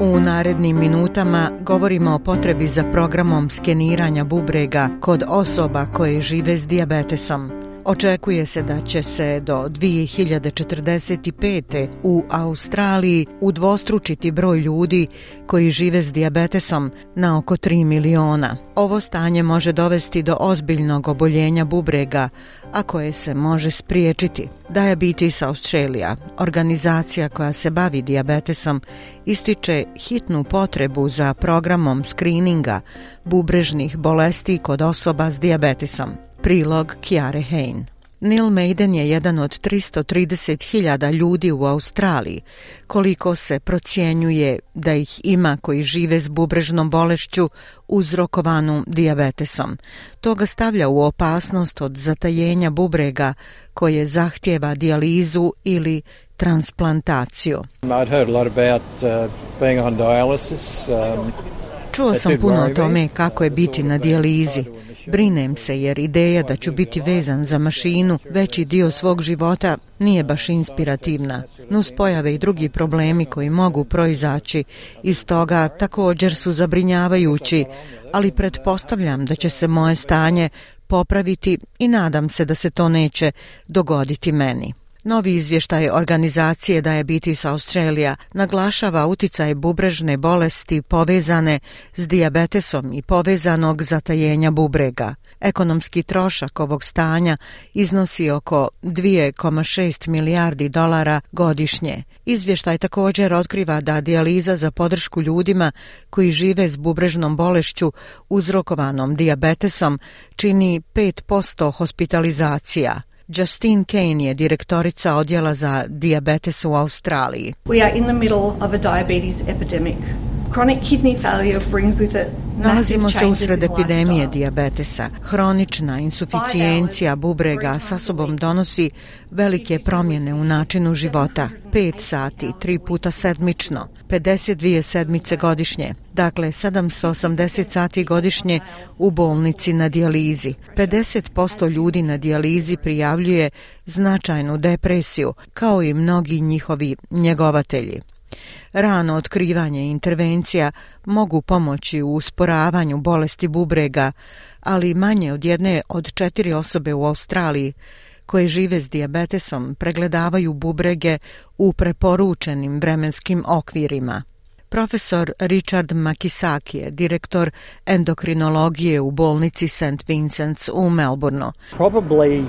U narednim minutama govorimo o potrebi za programom skeniranja bubrega kod osoba koje žive s diabetesom. Očekuje se da će se do 2045. u Australiji udvostručiti broj ljudi koji žive s diabetesom na oko 3 miliona. Ovo stanje može dovesti do ozbiljnog oboljenja bubrega, a koje se može spriječiti. Diabetes Australia, organizacija koja se bavi diabetesom, ističe hitnu potrebu za programom screeninga bubrežnih bolesti kod osoba s diabetesom. Prilog Kiare Hain. Neil Maiden je jedan od 330.000 ljudi u Australiji, koliko se procjenjuje da ih ima koji žive s bubrežnom bolešću uzrokovanu diabetesom. To ga stavlja u opasnost od zatajenja bubrega koje zahtjeva dijalizu ili transplantaciju. Um, I'd heard a lot about uh, being on dialysis. Um, Čuo sam puno o tome kako je biti na dijalizi. Brinem se jer ideja da ću biti vezan za mašinu veći dio svog života nije baš inspirativna. Nus pojave i drugi problemi koji mogu proizaći iz toga također su zabrinjavajući, ali pretpostavljam da će se moje stanje popraviti i nadam se da se to neće dogoditi meni. Novi izvještaj organizacije Diabetes Australia naglašava uticaj bubrežne bolesti povezane s diabetesom i povezanog zatajenja bubrega. Ekonomski trošak ovog stanja iznosi oko 2,6 milijardi dolara godišnje. Izvještaj također otkriva da dijaliza za podršku ljudima koji žive s bubrežnom bolešću uzrokovanom diabetesom čini 5% hospitalizacija. Justine Kane je direktorica odjela za diabetes u Australiji. We are in the middle of a diabetes epidemic. Chronic kidney failure brings with it Nalazimo se usred epidemije diabetesa. Hronična insuficijencija bubrega sa sobom donosi velike promjene u načinu života. 5 sati, 3 puta sedmično. 52 sedmice godišnje, dakle 780 sati godišnje u bolnici na dijalizi. 50% ljudi na dijalizi prijavljuje značajnu depresiju, kao i mnogi njihovi njegovatelji. Rano otkrivanje intervencija mogu pomoći u usporavanju bolesti bubrega, ali manje od jedne od četiri osobe u Australiji koje žive s diabetesom pregledavaju bubrege u preporučenim vremenskim okvirima. Profesor Richard Makisaki je direktor endokrinologije u bolnici St. Vincent's u Melbourneu. Probably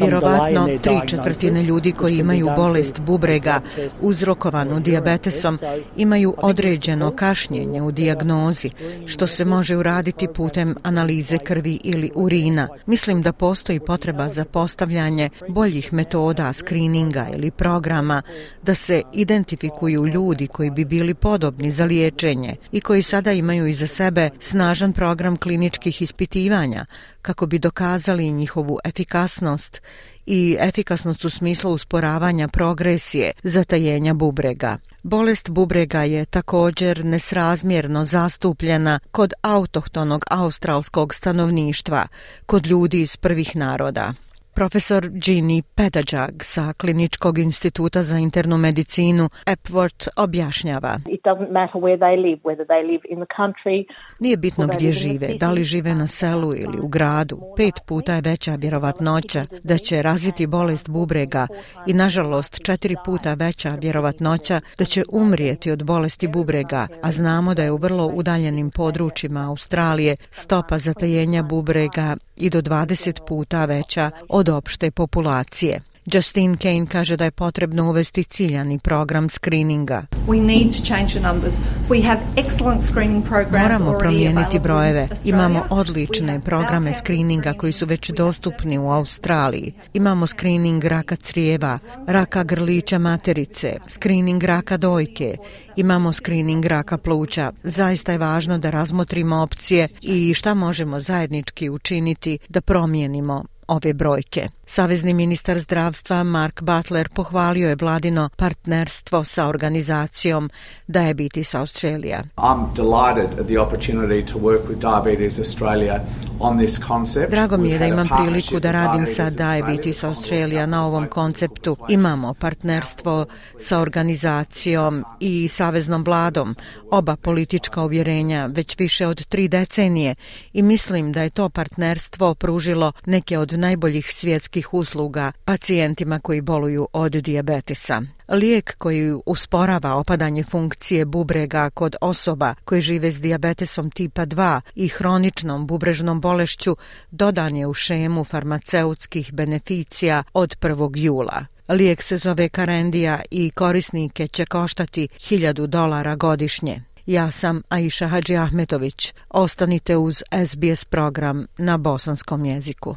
Vjerovatno tri četvrtine ljudi koji imaju bolest bubrega uzrokovanu diabetesom imaju određeno kašnjenje u dijagnozi, što se može uraditi putem analize krvi ili urina. Mislim da postoji potreba za postavljanje boljih metoda skrininga ili programa da se identifikuju ljudi koji bi bili podobni za liječenje i koji sada imaju iza sebe snažan program kliničkih ispitivanja ulaganja kako bi dokazali njihovu efikasnost i efikasnost u smislu usporavanja progresije zatajenja bubrega. Bolest bubrega je također nesrazmjerno zastupljena kod autohtonog australskog stanovništva, kod ljudi iz prvih naroda. Profesor Gini Pedajag sa Kliničkog instituta za internu medicinu Epworth objašnjava. Nije bitno gdje žive, da li žive na selu ili u gradu. Pet puta je veća vjerovatnoća da će razviti bolest bubrega i nažalost četiri puta veća vjerovatnoća da će umrijeti od bolesti bubrega, a znamo da je u vrlo udaljenim područjima Australije stopa zatajenja bubrega i do 20 puta veća od od opšte populacije. Justine Kane kaže da je potrebno uvesti ciljani program skrininga. Moramo promijeniti brojeve. Imamo odlične programe skrininga koji su već dostupni u Australiji. Imamo skrining raka crijeva, raka grlića materice, skrining raka dojke, imamo skrining raka pluća. Zaista je važno da razmotrimo opcije i šta možemo zajednički učiniti da promijenimo ove brojke. Savezni ministar zdravstva Mark Butler pohvalio je vladino partnerstvo sa organizacijom Diabetes Australia. I'm delighted at the opportunity to work with Diabetes Australia on this concept. Drago mi je da imam priliku da radim sa Diabetes Australia na ovom konceptu. Imamo partnerstvo sa organizacijom i saveznom vladom, oba politička uvjerenja već više od tri decenije i mislim da je to partnerstvo pružilo neke od najboljih svjetskih medicinskih usluga pacijentima koji boluju od dijabetesa. Lijek koji usporava opadanje funkcije bubrega kod osoba koje žive s dijabetesom tipa 2 i hroničnom bubrežnom bolešću dodan je u šemu farmaceutskih beneficija od 1. jula. Lijek se zove Karendija i korisnike će koštati 1000 dolara godišnje. Ja sam Aisha Hadži Ahmetović. Ostanite uz SBS program na bosanskom jeziku